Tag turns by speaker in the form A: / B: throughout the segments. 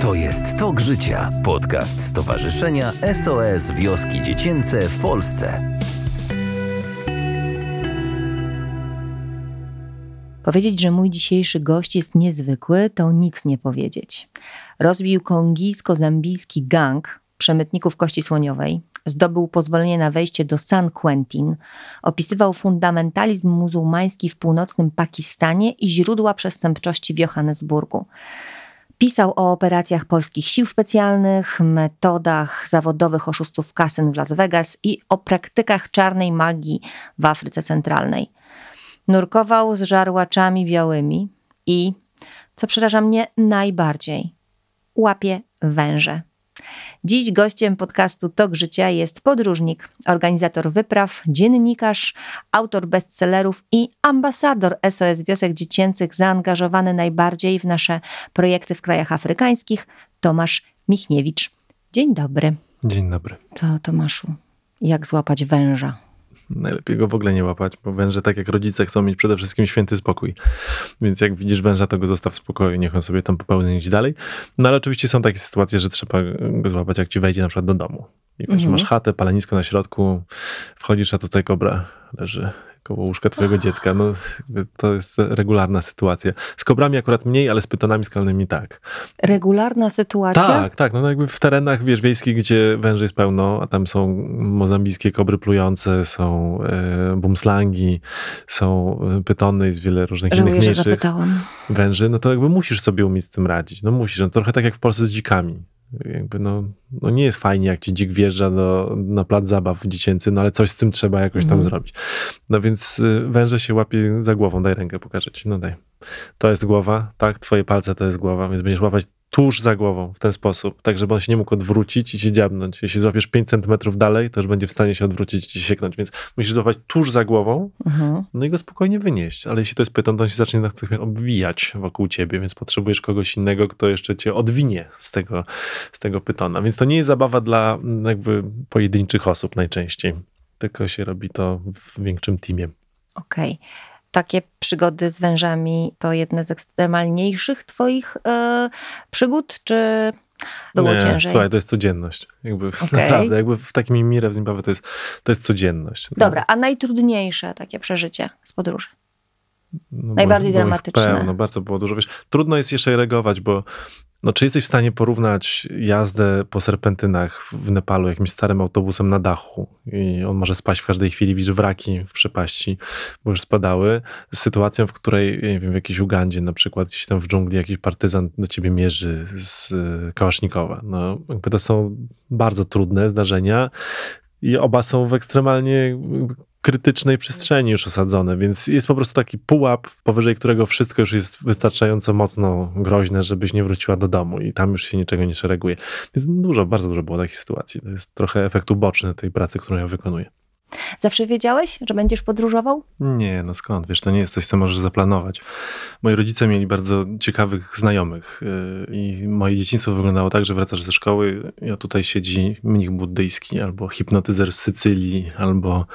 A: To jest Tok Życia, podcast Stowarzyszenia SOS Wioski Dziecięce w Polsce.
B: Powiedzieć, że mój dzisiejszy gość jest niezwykły, to nic nie powiedzieć. Rozbił kongijsko-zambijski gang przemytników kości słoniowej, zdobył pozwolenie na wejście do San Quentin, opisywał fundamentalizm muzułmański w północnym Pakistanie i źródła przestępczości w Johannesburgu. Pisał o operacjach polskich sił specjalnych, metodach zawodowych oszustów kasyn w Las Vegas i o praktykach czarnej magii w Afryce Centralnej. Nurkował z żarłaczami białymi i, co przeraża mnie najbardziej, łapie węże. Dziś gościem podcastu Tok Życia jest podróżnik, organizator wypraw, dziennikarz, autor bestsellerów i ambasador SOS Wiosek Dziecięcych zaangażowany najbardziej w nasze projekty w krajach afrykańskich, Tomasz Michniewicz. Dzień dobry.
C: Dzień dobry.
B: To Tomaszu, jak złapać węża?
C: Najlepiej go w ogóle nie łapać, bo węże, tak jak rodzice, chcą mieć przede wszystkim święty spokój. Więc jak widzisz węża, to go zostaw w spokoju, niech on sobie tam popełni gdzieś dalej. No ale oczywiście są takie sytuacje, że trzeba go złapać, jak ci wejdzie na przykład do domu. I mhm. masz chatę, palenisko na środku, wchodzisz, a tutaj kobra leży koło łóżka twojego dziecka. No, to jest regularna sytuacja. Z kobrami akurat mniej, ale z pytonami skalnymi tak.
B: Regularna sytuacja?
C: Tak, tak. No jakby w terenach, wiesz, wiejskich, gdzie węży jest pełno, a tam są mozambijskie kobry plujące, są e, bumslangi, są e, pytony, jest wiele różnych
B: Żałuję,
C: innych mniejszych węży, no to jakby musisz sobie umieć z tym radzić. No musisz. No, trochę tak jak w Polsce z dzikami jakby no, no nie jest fajnie, jak ci dzik wjeżdża do, na plac zabaw dziecięcy, no ale coś z tym trzeba jakoś tam mhm. zrobić. No więc y, węże się łapie za głową, daj rękę, pokażę ci, no daj. To jest głowa, tak, twoje palce to jest głowa, więc będziesz łapać tuż za głową w ten sposób, tak żeby on się nie mógł odwrócić i się dziabnąć. Jeśli złapiesz 5 centymetrów dalej, to już będzie w stanie się odwrócić i ci sieknąć, więc musisz złapać tuż za głową, mhm. no i go spokojnie wynieść. Ale jeśli to jest pyton, to on się zacznie natychmiast obwijać wokół ciebie, więc potrzebujesz kogoś innego, kto jeszcze cię odwinie z tego, z tego pytona. Więc to nie jest zabawa dla jakby pojedynczych osób najczęściej, tylko się robi to w większym teamie.
B: Okej. Okay takie przygody z wężami to jedne z ekstremalniejszych twoich e, przygód, czy było
C: nie,
B: ciężej?
C: Słuchaj, to jest codzienność. Jakby okay. naprawdę, jakby w takim mirę w Zimbabwe to jest, to jest codzienność.
B: No. Dobra, a najtrudniejsze takie przeżycie z podróży? No, Najbardziej dramatyczne.
C: Pełno, bardzo było dużo. Wiesz, trudno jest jeszcze reagować, bo no, czy jesteś w stanie porównać jazdę po serpentynach w Nepalu jakimś starym autobusem na dachu i on może spaść w każdej chwili, widzisz wraki w przepaści, bo już spadały, z sytuacją, w której, nie wiem, w jakiejś Ugandzie na przykład, gdzieś tam w dżungli jakiś partyzant do ciebie mierzy z kałasznikowa. No, jakby to są bardzo trudne zdarzenia i oba są w ekstremalnie krytycznej przestrzeni już osadzone, więc jest po prostu taki pułap, powyżej którego wszystko już jest wystarczająco mocno groźne, żebyś nie wróciła do domu i tam już się niczego nie szereguje. Więc dużo, bardzo dużo było takich sytuacji. To jest trochę efekt uboczny tej pracy, którą ja wykonuję.
B: Zawsze wiedziałeś, że będziesz podróżował?
C: Nie, no skąd? Wiesz, to nie jest coś, co możesz zaplanować. Moi rodzice mieli bardzo ciekawych znajomych yy, i moje dzieciństwo wyglądało tak, że wracasz ze szkoły, a tutaj siedzi mnich buddyjski, albo hipnotyzer z Sycylii, albo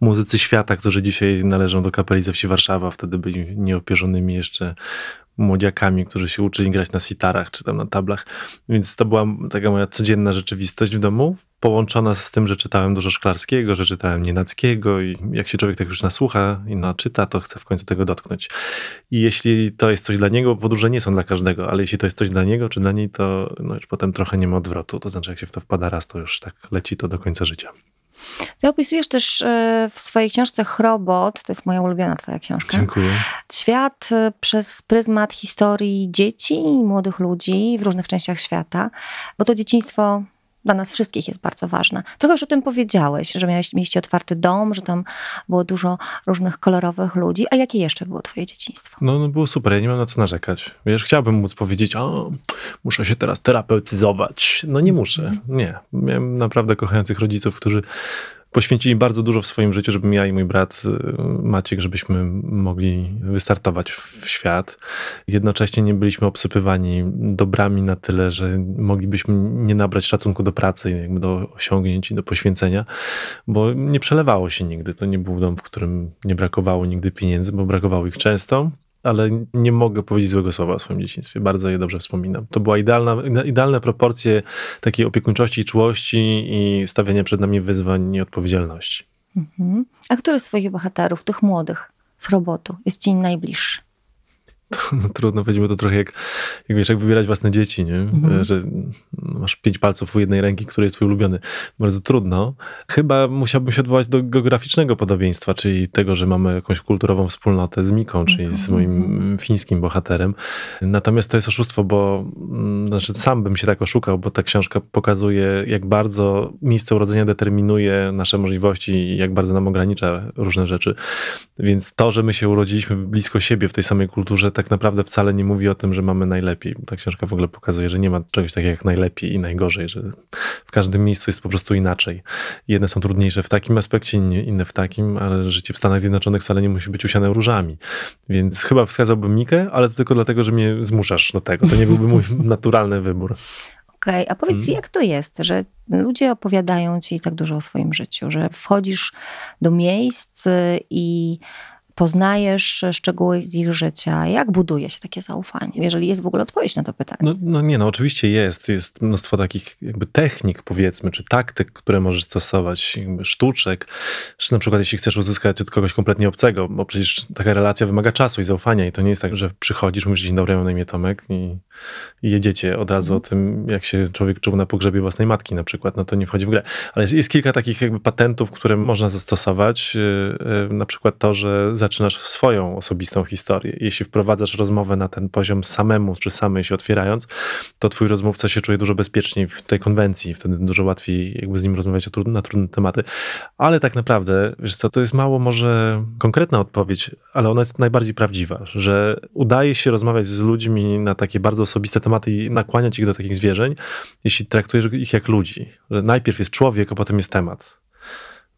C: muzycy świata, którzy dzisiaj należą do kapeli ze wsi Warszawa, wtedy byli nieopierzonymi jeszcze młodziakami, którzy się uczyli grać na sitarach czy tam na tablach. Więc to była taka moja codzienna rzeczywistość w domu, połączona z tym, że czytałem dużo Szklarskiego, że czytałem Nienackiego i jak się człowiek tak już nasłucha i naczyta, to chce w końcu tego dotknąć. I jeśli to jest coś dla niego, podróże nie są dla każdego, ale jeśli to jest coś dla niego czy dla niej, to no już potem trochę nie ma odwrotu. To znaczy, jak się w to wpada raz, to już tak leci to do końca życia.
B: Ty opisujesz też e, w swojej książce Chrobot, to jest moja ulubiona twoja książka.
C: Dziękuję.
B: Świat e, przez pryzmat historii dzieci i młodych ludzi w różnych częściach świata, bo to dzieciństwo dla nas wszystkich jest bardzo ważne. Trochę już o tym powiedziałeś, że miałeś, mieliście otwarty dom, że tam było dużo różnych kolorowych ludzi. A jakie jeszcze było twoje dzieciństwo?
C: No, no było super, ja nie mam na co narzekać. Wiesz, chciałbym móc powiedzieć, o, muszę się teraz terapeutyzować. No nie muszę, nie. Miałem naprawdę kochających rodziców, którzy poświęcili bardzo dużo w swoim życiu, żebym ja i mój brat y, Maciek, żebyśmy mogli wystartować w świat. Jednocześnie nie byliśmy obsypywani dobrami na tyle, że moglibyśmy nie nabrać szacunku do pracy, jakby do osiągnięć i do poświęcenia, bo nie przelewało się nigdy. To nie był dom, w którym nie brakowało nigdy pieniędzy, bo brakowało ich często. Ale nie mogę powiedzieć złego słowa o swoim dzieciństwie. Bardzo je dobrze wspominam. To była idealna, idealne proporcje takiej opiekuńczości czułości i stawiania przed nami wyzwań i odpowiedzialności.
B: Mhm. A który z swoich bohaterów, tych młodych z robotu, jest ci najbliższy?
C: No, trudno powiedzieć, bo to trochę jak, jak wiesz, jak wybierać własne dzieci, nie? Mhm. Że masz pięć palców u jednej ręki, który jest twój ulubiony. Bardzo trudno. Chyba musiałbym się odwołać do geograficznego podobieństwa, czyli tego, że mamy jakąś kulturową wspólnotę z Miką, czyli mhm. z moim mhm. fińskim bohaterem. Natomiast to jest oszustwo, bo mm, znaczy sam bym się tak oszukał, bo ta książka pokazuje, jak bardzo miejsce urodzenia determinuje nasze możliwości i jak bardzo nam ogranicza różne rzeczy. Więc to, że my się urodziliśmy blisko siebie w tej samej kulturze, tak naprawdę wcale nie mówi o tym, że mamy najlepiej. Ta książka w ogóle pokazuje, że nie ma czegoś takiego jak najlepiej i najgorzej, że w każdym miejscu jest po prostu inaczej. Jedne są trudniejsze w takim aspekcie, inne w takim, ale życie w Stanach Zjednoczonych wcale nie musi być usiane różami. Więc chyba wskazałbym Mikę, ale to tylko dlatego, że mnie zmuszasz do tego. To nie byłby mój naturalny wybór.
B: Okej, okay, a powiedz, hmm. jak to jest, że ludzie opowiadają ci tak dużo o swoim życiu, że wchodzisz do miejsc i poznajesz szczegóły z ich życia. Jak buduje się takie zaufanie? Jeżeli jest w ogóle odpowiedź na to pytanie.
C: No, no nie, no oczywiście jest. Jest mnóstwo takich jakby technik, powiedzmy, czy taktyk, które możesz stosować, sztuczek, czy na przykład jeśli chcesz uzyskać od kogoś kompletnie obcego, bo przecież taka relacja wymaga czasu i zaufania i to nie jest tak, że przychodzisz, mówisz dzień dobry, mam na imię Tomek i, i jedziecie od razu o tym, jak się człowiek czuł na pogrzebie własnej matki na przykład, no to nie wchodzi w grę. Ale jest, jest kilka takich jakby patentów, które można zastosować, yy, yy, na przykład to, że zaczynasz swoją osobistą historię. Jeśli wprowadzasz rozmowę na ten poziom samemu czy samej się otwierając, to twój rozmówca się czuje dużo bezpieczniej w tej konwencji, wtedy dużo łatwiej jakby z nim rozmawiać na trudne tematy. Ale tak naprawdę, wiesz co, to jest mało może konkretna odpowiedź, ale ona jest najbardziej prawdziwa, że udaje się rozmawiać z ludźmi na takie bardzo osobiste tematy i nakłaniać ich do takich zwierzeń, jeśli traktujesz ich jak ludzi. Że najpierw jest człowiek, a potem jest temat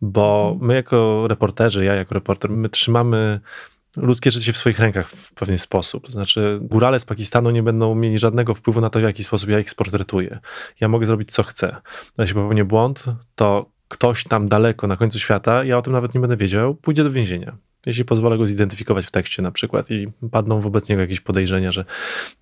C: bo mhm. my jako reporterzy, ja jako reporter, my trzymamy ludzkie życie w swoich rękach w pewien sposób. To znaczy, górale z Pakistanu nie będą mieli żadnego wpływu na to, w jaki sposób ja ich sportretuję. Ja mogę zrobić, co chcę. Jeśli popełnię błąd, to ktoś tam daleko, na końcu świata, ja o tym nawet nie będę wiedział, pójdzie do więzienia jeśli pozwolę go zidentyfikować w tekście na przykład i padną wobec niego jakieś podejrzenia, że,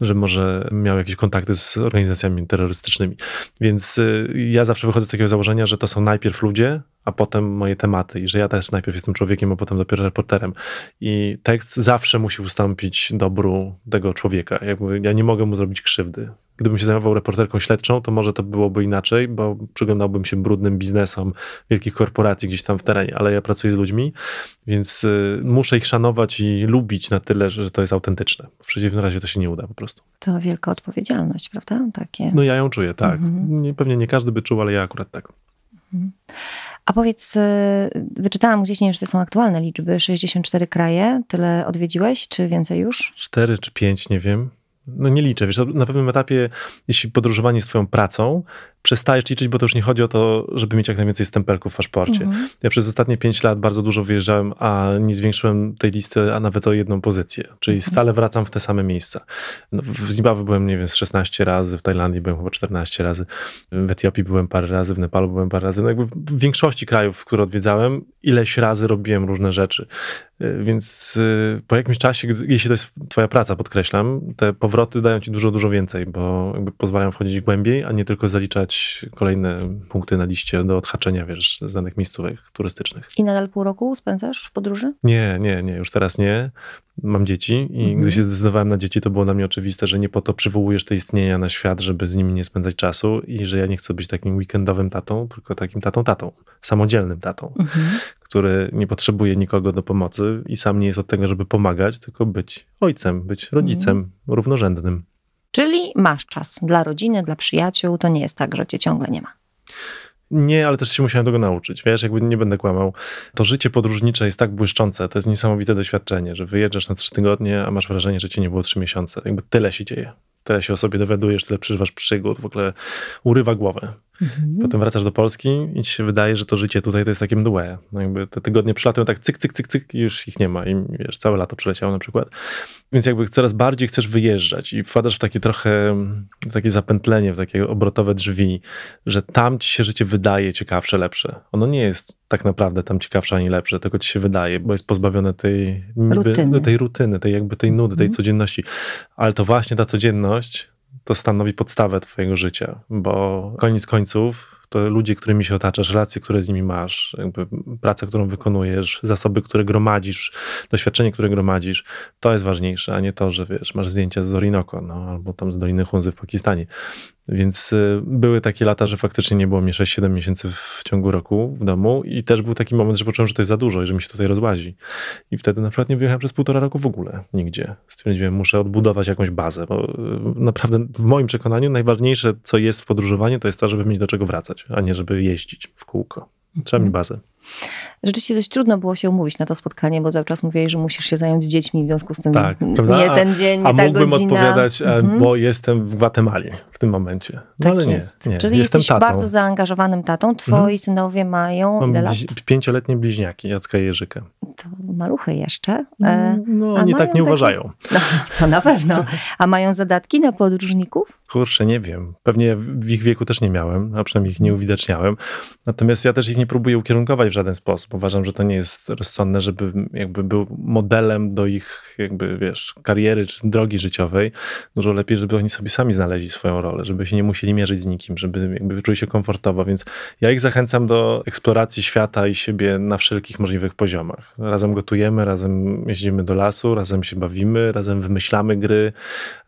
C: że może miał jakieś kontakty z organizacjami terrorystycznymi. Więc y, ja zawsze wychodzę z takiego założenia, że to są najpierw ludzie, a potem moje tematy i że ja też najpierw jestem człowiekiem, a potem dopiero reporterem. I tekst zawsze musi ustąpić dobru tego człowieka. Jakby ja nie mogę mu zrobić krzywdy. Gdybym się zajmował reporterką śledczą, to może to byłoby inaczej, bo przyglądałbym się brudnym biznesom wielkich korporacji gdzieś tam w terenie, ale ja pracuję z ludźmi, więc y, muszę ich szanować i lubić na tyle, że to jest autentyczne. W przeciwnym razie to się nie uda po prostu.
B: To wielka odpowiedzialność, prawda? Takie.
C: No ja ją czuję, tak. Mhm. Pewnie nie każdy by czuł, ale ja akurat tak. Mhm.
B: A powiedz, y, wyczytałam gdzieś, nie wiem, że to są aktualne liczby, 64 kraje, tyle odwiedziłeś, czy więcej już?
C: 4 czy 5, nie wiem no nie liczę. Wiesz, na pewnym etapie, jeśli podróżowanie jest twoją pracą, przestajesz liczyć, bo to już nie chodzi o to, żeby mieć jak najwięcej stempelków w paszporcie. Mhm. Ja przez ostatnie pięć lat bardzo dużo wyjeżdżałem, a nie zwiększyłem tej listy, a nawet o jedną pozycję. Czyli mhm. stale wracam w te same miejsca. No, w Zimbabwe byłem, nie wiem, z 16 razy, w Tajlandii byłem chyba 14 razy, w Etiopii byłem parę razy, w Nepalu byłem parę razy. No jakby w większości krajów, które odwiedzałem, ileś razy robiłem różne rzeczy. Y, więc y, po jakimś czasie, jeśli to jest twoja praca, podkreślam, te powroty dają ci dużo, dużo więcej, bo pozwalają wchodzić głębiej, a nie tylko zaliczać kolejne punkty na liście do odhaczenia, wiesz, z danych miejscówek turystycznych.
B: I nadal pół roku spędzasz w podróży?
C: Nie, nie, nie, już teraz nie. Mam dzieci i mhm. gdy się zdecydowałem na dzieci, to było dla mnie oczywiste, że nie po to przywołujesz te istnienia na świat, żeby z nimi nie spędzać czasu i że ja nie chcę być takim weekendowym tatą, tylko takim tatą tatą, samodzielnym tatą, mhm. Który nie potrzebuje nikogo do pomocy i sam nie jest od tego, żeby pomagać, tylko być ojcem, być rodzicem mhm. równorzędnym.
B: Czyli masz czas dla rodziny, dla przyjaciół. To nie jest tak, że cię ciągle nie ma.
C: Nie, ale też się musiałem tego nauczyć. Wiesz, jakby nie będę kłamał. To życie podróżnicze jest tak błyszczące, to jest niesamowite doświadczenie, że wyjeżdżasz na trzy tygodnie, a masz wrażenie, że cię nie było trzy miesiące. Jakby tyle się dzieje. Tyle się o sobie dowiadujesz, tyle przeżywasz przygód, w ogóle urywa głowę. Mhm. Potem wracasz do Polski i ci się wydaje, że to życie tutaj to jest takie mdłe. No jakby te tygodnie przylatują tak cyk, cyk, cyk, cyk i już ich nie ma. I wiesz, całe lato przyleciało na przykład. Więc jakby coraz bardziej chcesz wyjeżdżać i wpadasz w takie trochę, w takie zapętlenie, w takie obrotowe drzwi, że tam ci się życie wydaje ciekawsze, lepsze. Ono nie jest tak naprawdę tam ciekawsze ani lepsze, tylko ci się wydaje, bo jest pozbawione tej niby, rutyny. tej rutyny, tej jakby tej nudy, tej mhm. codzienności. Ale to właśnie ta codzienność to stanowi podstawę twojego życia, bo koniec końców to ludzie, którymi się otaczasz, relacje, które z nimi masz, praca, którą wykonujesz, zasoby, które gromadzisz, doświadczenie, które gromadzisz, to jest ważniejsze, a nie to, że wiesz, masz zdjęcia z Orinoco, no, albo tam z Doliny Hunzy w Pakistanie. Więc y, były takie lata, że faktycznie nie było mnie 6-7 miesięcy w ciągu roku w domu i też był taki moment, że poczułem, że to jest za dużo i że mi się tutaj rozłazi. I wtedy na przykład nie wyjechałem przez półtora roku w ogóle nigdzie. Stwierdziłem, muszę odbudować jakąś bazę, bo y, naprawdę w moim przekonaniu najważniejsze, co jest w podróżowaniu, to jest to, żeby mieć do czego wracać, a nie żeby jeździć w kółko. Trzeba mi mhm. bazę.
B: Rzeczywiście dość trudno było się umówić na to spotkanie, bo cały czas mówiłeś, że musisz się zająć dziećmi, w związku z tym
C: tak,
B: nie ten dzień, nie
C: a,
B: ta
C: mógłbym
B: godzina.
C: odpowiadać, mhm. bo jestem w Gwatemali w tym momencie. No
B: tak
C: ale
B: jest.
C: Nie, nie.
B: Czyli
C: jestem
B: jesteś
C: tatą.
B: bardzo zaangażowanym tatą. Twoi mhm. synowie mają
C: Mam
B: ile lat?
C: Pięcioletnie bliźniaki, Jacka i Jerzyka.
B: To maluchy jeszcze.
C: E, no, oni tak nie takie... uważają.
B: No, to na pewno. A mają zadatki na podróżników?
C: Kurczę, nie wiem. Pewnie w ich wieku też nie miałem, a przynajmniej ich nie uwidaczniałem. Natomiast ja też ich nie próbuję ukierunkować w żaden sposób. Uważam, że to nie jest rozsądne, żeby jakby był modelem do ich jakby, wiesz, kariery czy drogi życiowej. Dużo lepiej, żeby oni sobie sami znaleźli swoją rolę, żeby się nie musieli mierzyć z nikim, żeby jakby czuli się komfortowo. Więc ja ich zachęcam do eksploracji świata i siebie na wszelkich możliwych poziomach. Razem gotujemy, razem jeździmy do lasu, razem się bawimy, razem wymyślamy gry,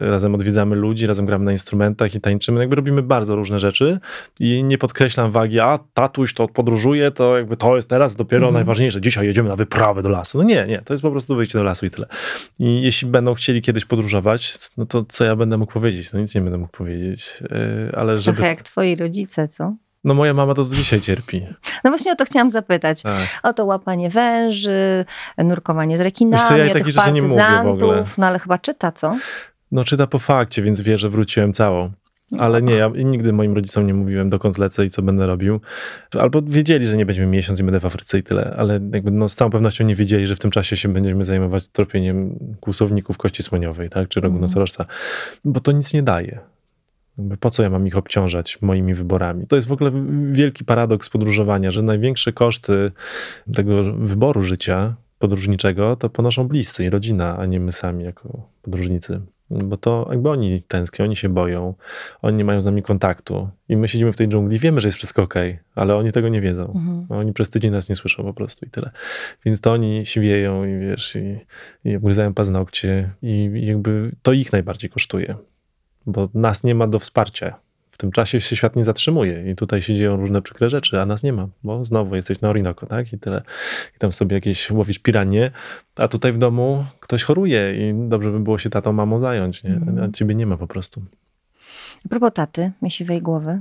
C: razem odwiedzamy ludzi, razem gramy na instrumentach i tańczymy. Jakby robimy bardzo różne rzeczy i nie podkreślam wagi, a tatuś to podróżuje, to jakby to jest teraz dopiero mm. najważniejsze. Dzisiaj jedziemy na wyprawę do lasu. No nie, nie, to jest po prostu wyjście do lasu i tyle. I jeśli będą chcieli kiedyś podróżować, no to co ja będę mógł powiedzieć? No nic nie będę mógł powiedzieć, yy, ale
B: żeby... Trochę jak twoi rodzice, co?
C: No moja mama to do dzisiaj cierpi.
B: No właśnie o to chciałam zapytać. Tak. O to łapanie węży, nurkowanie z rekinami, co, ja tych partyzantów, no ale chyba czyta, co?
C: No czyta po fakcie, więc wie, że wróciłem całą. Ale nie, ja nigdy moim rodzicom nie mówiłem, dokąd lecę i co będę robił. Albo wiedzieli, że nie będziemy miesiąc i będę w Afryce i tyle, ale jakby no z całą pewnością nie wiedzieli, że w tym czasie się będziemy zajmować tropieniem kłusowników kości słoniowej, tak, czy rogu mm. nosorożca, bo to nic nie daje. Jakby po co ja mam ich obciążać moimi wyborami? To jest w ogóle wielki paradoks podróżowania, że największe koszty tego wyboru życia podróżniczego to ponoszą bliscy i rodzina, a nie my sami jako podróżnicy bo to jakby oni tęsknią, oni się boją, oni nie mają z nami kontaktu i my siedzimy w tej dżungli, wiemy, że jest wszystko ok, ale oni tego nie wiedzą. Mhm. Oni przez tydzień nas nie słyszą po prostu i tyle. Więc to oni siwieją i wiesz, i, i obgryzają paznokcie i, i jakby to ich najbardziej kosztuje, bo nas nie ma do wsparcia w tym czasie się świat nie zatrzymuje i tutaj się dzieją różne przykre rzeczy, a nas nie ma, bo znowu jesteś na Orinoco, tak? I tyle. I tam sobie jakieś łowisz piranie, a tutaj w domu ktoś choruje i dobrze by było się tatą, mamą zająć, nie? A ciebie nie ma po prostu.
B: A propos taty, siwej głowy.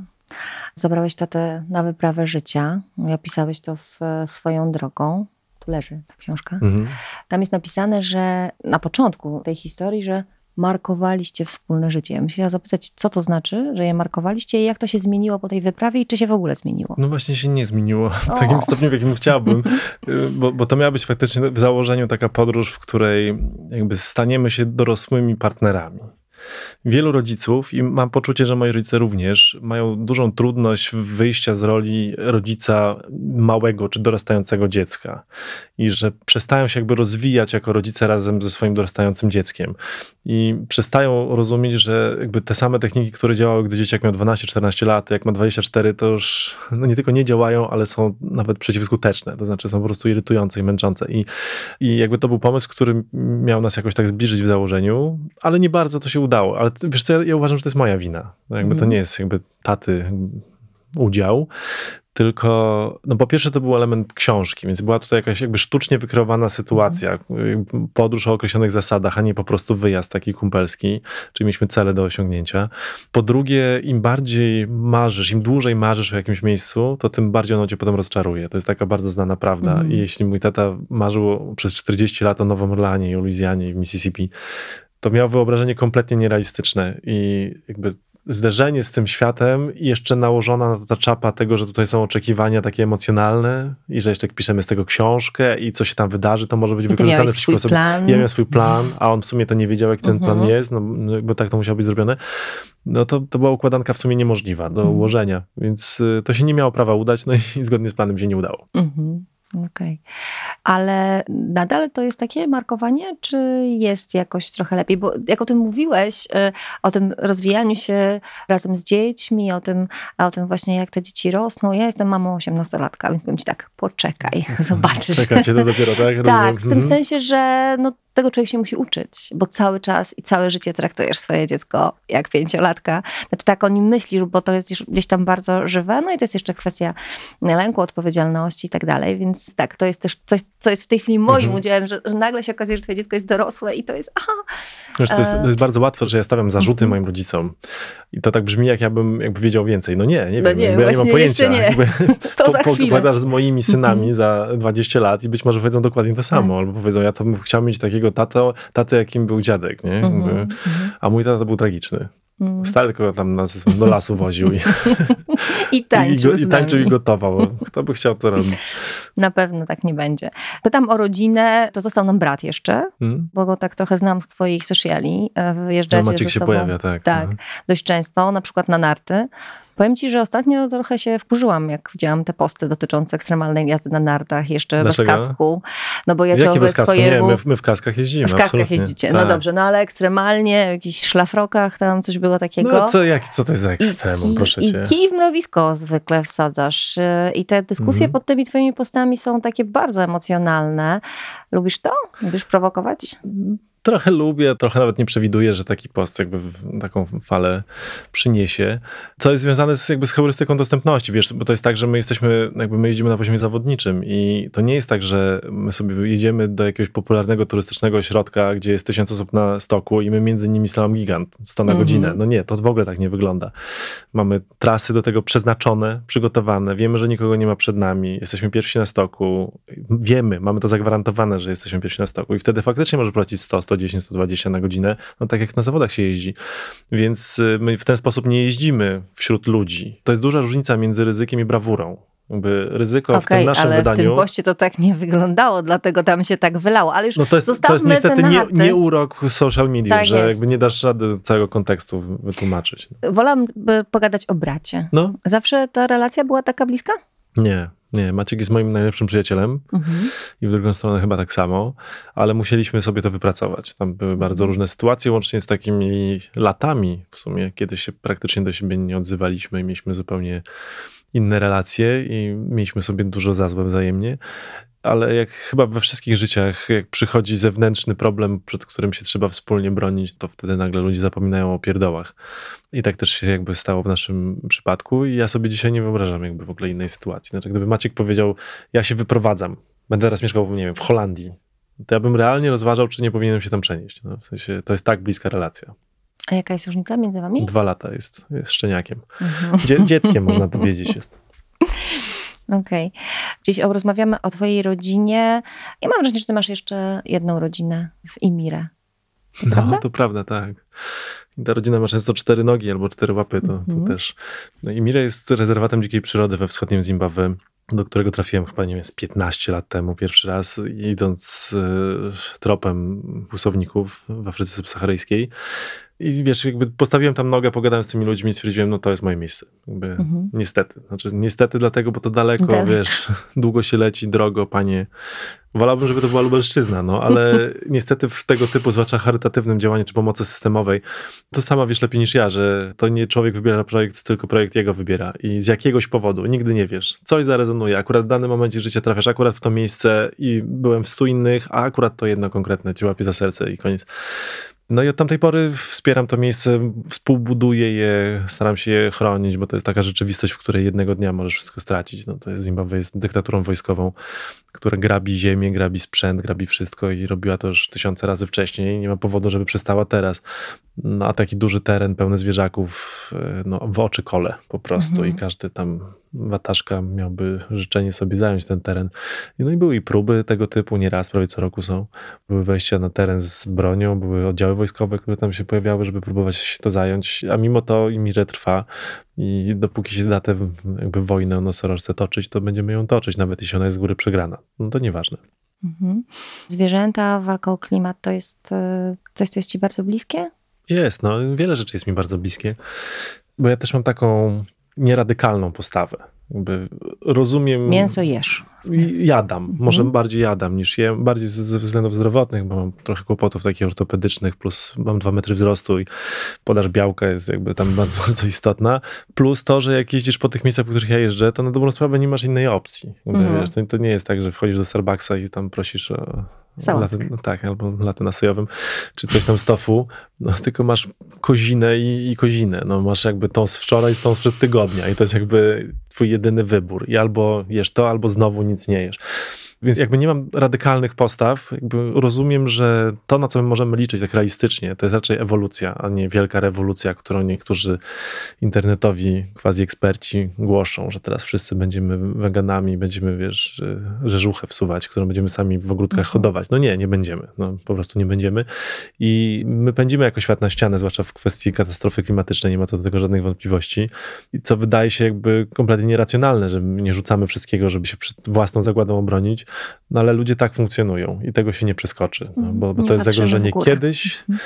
B: Zabrałeś tatę na wyprawę życia. Opisałeś to w swoją drogą. Tu leży ta książka. Mhm. Tam jest napisane, że na początku tej historii, że markowaliście wspólne życie. Ja chciałam zapytać, co to znaczy, że je markowaliście i jak to się zmieniło po tej wyprawie i czy się w ogóle zmieniło?
C: No właśnie się nie zmieniło w o. takim stopniu, w jakim chciałbym, bo, bo to miała być faktycznie w założeniu taka podróż, w której jakby staniemy się dorosłymi partnerami. Wielu rodziców, i mam poczucie, że moi rodzice również, mają dużą trudność wyjścia z roli rodzica małego czy dorastającego dziecka. I że przestają się jakby rozwijać jako rodzice razem ze swoim dorastającym dzieckiem. I przestają rozumieć, że jakby te same techniki, które działały, gdy dzieciak miał 12-14 lat, jak ma 24, to już no nie tylko nie działają, ale są nawet przeciwskuteczne. To znaczy są po prostu irytujące i męczące. I, i jakby to był pomysł, który miał nas jakoś tak zbliżyć w założeniu, ale nie bardzo to się udało. Ale wiesz co, ja, ja uważam, że to jest moja wina. No jakby mm. to mhm. nie jest jakby taty udział, tylko, no po pierwsze to był element książki, więc była tutaj jakaś jakby sztucznie wykreowana sytuacja, mhm. podróż o określonych zasadach, a nie po prostu wyjazd taki kumpelski, czyli mieliśmy cele do osiągnięcia. Po drugie, im bardziej marzysz, im dłużej marzysz o jakimś miejscu, to tym bardziej ono cię potem rozczaruje. To jest taka bardzo znana prawda. Mhm. I jeśli mój tata marzył przez 40 lat o Nowym Orleanie i o Luizjanie i w Mississippi, to miał wyobrażenie kompletnie nierealistyczne i jakby zderzenie z tym światem i jeszcze nałożona na to ta czapa tego, że tutaj są oczekiwania takie emocjonalne i że jeszcze jak piszemy z tego książkę i co się tam wydarzy, to może być wykorzystane przeciwko sobie.
B: plan.
C: Ja miałem swój plan, a on w sumie to nie wiedział, jak ten plan
B: Mhm.
C: jest, no, no, bo tak to musiało być zrobione. No to, to była układanka w sumie niemożliwa do
B: Mhm.
C: ułożenia, więc y, to się nie miało prawa udać, no i zgodnie z planem się nie udało.
B: Mhm. Okej. Ale nadal to jest takie markowanie, czy jest jakoś trochę lepiej? Bo jak o tym mówiłeś, y, o tym rozwijaniu się razem z dziećmi, o tym, o tym właśnie jak te dzieci rosną. Ja jestem mamą 18-latka, więc powiem ci tak, poczekaj, zobaczysz.
C: Czekacie to dopiero, tak?
B: Tak, w tym
C: Mhm.
B: sensie, że no, tego człowiek się musi uczyć, bo cały czas i całe życie traktujesz swoje dziecko jak pięciolatka. Znaczy tak o nim myślisz, bo to jest już gdzieś tam bardzo żywe, no i to jest jeszcze kwestia lęku, odpowiedzialności i tak dalej, więc tak, to jest też coś, co jest w tej chwili moim
C: Mhm.
B: udziałem, że, że nagle się okazuje, że twoje dziecko jest dorosłe i to jest aha,
C: Wiesz, to, jest,
B: E,
C: to jest bardzo łatwe, że ja stawiam zarzuty
B: Mhm.
C: moim rodzicom. I to tak brzmi, jak ja bym jakby wiedział więcej. No nie, nie
B: No
C: wiem,
B: nie,
C: ja nie mam pojęcia.
B: nie.
C: Jakby
B: to za chwilę.
C: Pogadasz z moimi synami
B: Mhm.
C: za 20 lat i być może powiedzą dokładnie to samo. Albo powiedzą, ja to bym chciał mieć takiego tato, tatę, jakim był dziadek, nie? Jakby,
B: mhm,
C: a mój tata był tragiczny. Stary tylko tam nas do lasu woził i,
B: I tańczył
C: i,
B: z
C: i, tańczył i gotował. Kto by chciał to robić?
B: Na pewno tak nie będzie. Pytam o rodzinę, to został nam brat jeszcze,
C: Hmm?
B: bo go tak trochę znam z twoich sociali. E,
C: No,
B: Wyjeżdżacie
C: Maciek
B: ze
C: się
B: sobą.
C: pojawia, tak.
B: Tak,
C: Mhm.
B: dość często, na przykład na narty. Powiem ci, że ostatnio trochę się wkurzyłam, jak widziałam te posty dotyczące ekstremalnej jazdy na nartach, jeszcze
C: Dlaczego?
B: bez kasku. No bo ja
C: Jakie bez kasku?
B: swojemu...
C: Nie, my, my w kaskach jeździmy,
B: w kaskach
C: absolutnie.
B: jeździcie. No
C: Tak.
B: dobrze, no ale ekstremalnie, w jakichś szlafrokach, tam coś było takiego.
C: No co, jak, co to jest za
B: I
C: ekstremum,
B: kij-
C: proszę
B: I
C: cię.
B: kij w mrowisko zwykle wsadzasz. Yy, I te dyskusje
C: Mhm.
B: pod tymi twoimi postami są takie bardzo emocjonalne. Lubisz to? Lubisz prowokować?
C: Trochę lubię, trochę nawet nie przewiduję, że taki post jakby w taką falę przyniesie. Co jest związane z, jakby z heurystyką dostępności, wiesz, bo to jest tak, że my jesteśmy, jakby my jeździmy na poziomie zawodniczym i to nie jest tak, że my sobie jedziemy do jakiegoś popularnego turystycznego ośrodka, gdzie jest tysiąc osób na stoku i my między nimi slalom gigant 100 na
B: Mhm.
C: godzinę. No nie, to w ogóle tak nie wygląda. Mamy trasy do tego przeznaczone, przygotowane, wiemy, że nikogo nie ma przed nami, jesteśmy pierwsi na stoku, wiemy, mamy to zagwarantowane, że jesteśmy pierwsi na stoku i wtedy faktycznie może płacić 100, 110, 120 na godzinę, no tak jak na zawodach się jeździ. Więc y, my w ten sposób nie jeździmy wśród ludzi. To jest duża różnica między ryzykiem i brawurą. Jakby ryzyko w tym naszym
B: ale w
C: wydaniu...
B: tym poście to tak nie wyglądało, dlatego tam się tak wylało. Ale już
C: No to jest, to jest niestety
B: te
C: nie, nie urok social media,
B: Tak
C: że
B: jest.
C: jakby nie dasz rady całego kontekstu wytłumaczyć.
B: Wolałam pogadać o bracie.
C: No,
B: Zawsze ta relacja była taka bliska?
C: nie, nie. Maciek jest moim najlepszym przyjacielem.
B: Mhm.
C: i w drugą stronę chyba tak samo, ale musieliśmy sobie to wypracować. Tam były bardzo różne sytuacje, łącznie z takimi latami w sumie, kiedy się praktycznie do siebie nie odzywaliśmy i mieliśmy zupełnie inne relacje i mieliśmy sobie dużo za złe wzajemnie. Ale jak chyba we wszystkich życiach, jak przychodzi zewnętrzny problem, przed którym się trzeba wspólnie bronić, to wtedy nagle ludzie zapominają o pierdołach. I tak też się jakby stało w naszym przypadku. I ja sobie dzisiaj nie wyobrażam jakby w ogóle innej sytuacji. Znaczy, gdyby Maciek powiedział, ja się wyprowadzam, będę teraz mieszkał, nie wiem, w Holandii, to ja bym realnie rozważał, czy nie powinienem się tam przenieść. No, w sensie, to jest tak bliska relacja.
B: A jaka jest różnica między wami?
C: Dwa lata jest, jest szczeniakiem.
B: Mhm.
C: Dzie dzieckiem można powiedzieć jest.
B: Okej. Dziś o- rozmawiamy o twojej rodzinie. Ja mam wrażenie, że ty masz jeszcze jedną rodzinę w Imirę.
C: No,
B: Prawda?
C: to prawda, tak. I ta rodzina ma często cztery nogi albo cztery łapy, to,
B: Mhm.
C: to też. No i Mire jest rezerwatem dzikiej przyrody we wschodnim Zimbabwe, do którego trafiłem chyba, nie wiem, z 15 lat temu pierwszy raz, idąc e, tropem pusowników w Afryce subsaharyjskiej. I wiesz, jakby postawiłem tam nogę, pogadałem z tymi ludźmi i stwierdziłem, no to jest moje miejsce. Jakby,
B: Mhm.
C: Niestety. Znaczy, niestety dlatego, bo to daleko,
B: Daleko.
C: wiesz, długo się leci, drogo, panie. Wolałbym, żeby to była Lubelszczyzna, no, ale niestety w tego typu, zwłaszcza charytatywnym działaniu czy pomocy systemowej, to sama wiesz lepiej niż ja, że to nie człowiek wybiera projekt, tylko projekt jego wybiera. I z jakiegoś powodu, nigdy nie wiesz, coś zarezonuje. Akurat w danym momencie życia trafiasz akurat w to miejsce i byłem w stu innych, a akurat to jedno konkretne cię łapie za serce i koniec. No i od tamtej pory wspieram to miejsce, współbuduję je, staram się je chronić, bo to jest taka rzeczywistość, w której jednego dnia możesz wszystko stracić. No to jest Zimbabwe jest dyktaturą wojskową, która grabi ziemię, grabi sprzęt, grabi wszystko i robiła to już tysiące razy wcześniej. Nie ma powodu, żeby przestała teraz. No, a taki duży teren pełny zwierzaków, e, no, w oczy kole po prostu mhm. i każdy tam wataszka miałby życzenie sobie zająć ten teren. No i były i próby tego typu, nieraz, prawie co roku są. Były wejścia na teren z bronią, były oddziały wojskowe, które tam się pojawiały, żeby próbować to zająć, a mimo to imirze trwa i dopóki się da tę jakby wojnę o nosorożce toczyć, to będziemy ją toczyć, nawet jeśli ona jest z góry przegrana. No to nieważne.
B: Mhm. Zwierzęta, walka o klimat to jest e, coś, co jest ci bardzo bliskie?
C: Jest, no wiele rzeczy jest mi bardzo bliskie, bo ja też mam taką nieradykalną postawę. Jakby rozumiem.
B: Mięso jesz.
C: Jadam, mhm. może bardziej jadam niż jem, bardziej ze względów zdrowotnych, bo mam trochę kłopotów takich ortopedycznych, plus mam dwa metry wzrostu i podaż białka jest jakby tam bardzo, bardzo istotna. Plus to, że jak jeździsz po tych miejscach, po których ja jeżdżę, to na dobrą sprawę nie masz innej opcji. Mhm. Wiesz, to, to, nie jest tak, że wchodzisz do Starbucksa i tam prosisz o, Laty, no tak, albo laty na sojowym, czy coś tam z tofu, no tylko masz kozinę i, i kozinę. No masz jakby tą z wczoraj, tą sprzed tygodnia i to jest jakby twój jedyny wybór. I albo jesz to, albo znowu nic nie jesz. Więc jakby nie mam radykalnych postaw, rozumiem, że to, na co my możemy liczyć tak realistycznie, to jest raczej ewolucja, a nie wielka rewolucja, którą niektórzy internetowi quasi eksperci głoszą, że teraz wszyscy będziemy weganami, będziemy, wiesz, rzeżuchę wsuwać, którą będziemy sami w ogródkach mhm. hodować. No nie, nie będziemy. No, po prostu nie będziemy. I my pędzimy jako świat na ścianę, zwłaszcza w kwestii katastrofy klimatycznej, nie ma co do tego żadnych wątpliwości. I co wydaje się jakby kompletnie nieracjonalne, że nie rzucamy wszystkiego, żeby się przed własną zagładą obronić, no ale ludzie tak funkcjonują i tego się nie przeskoczy, no, bo, bo to jest zagrożenie kiedyś, mhm.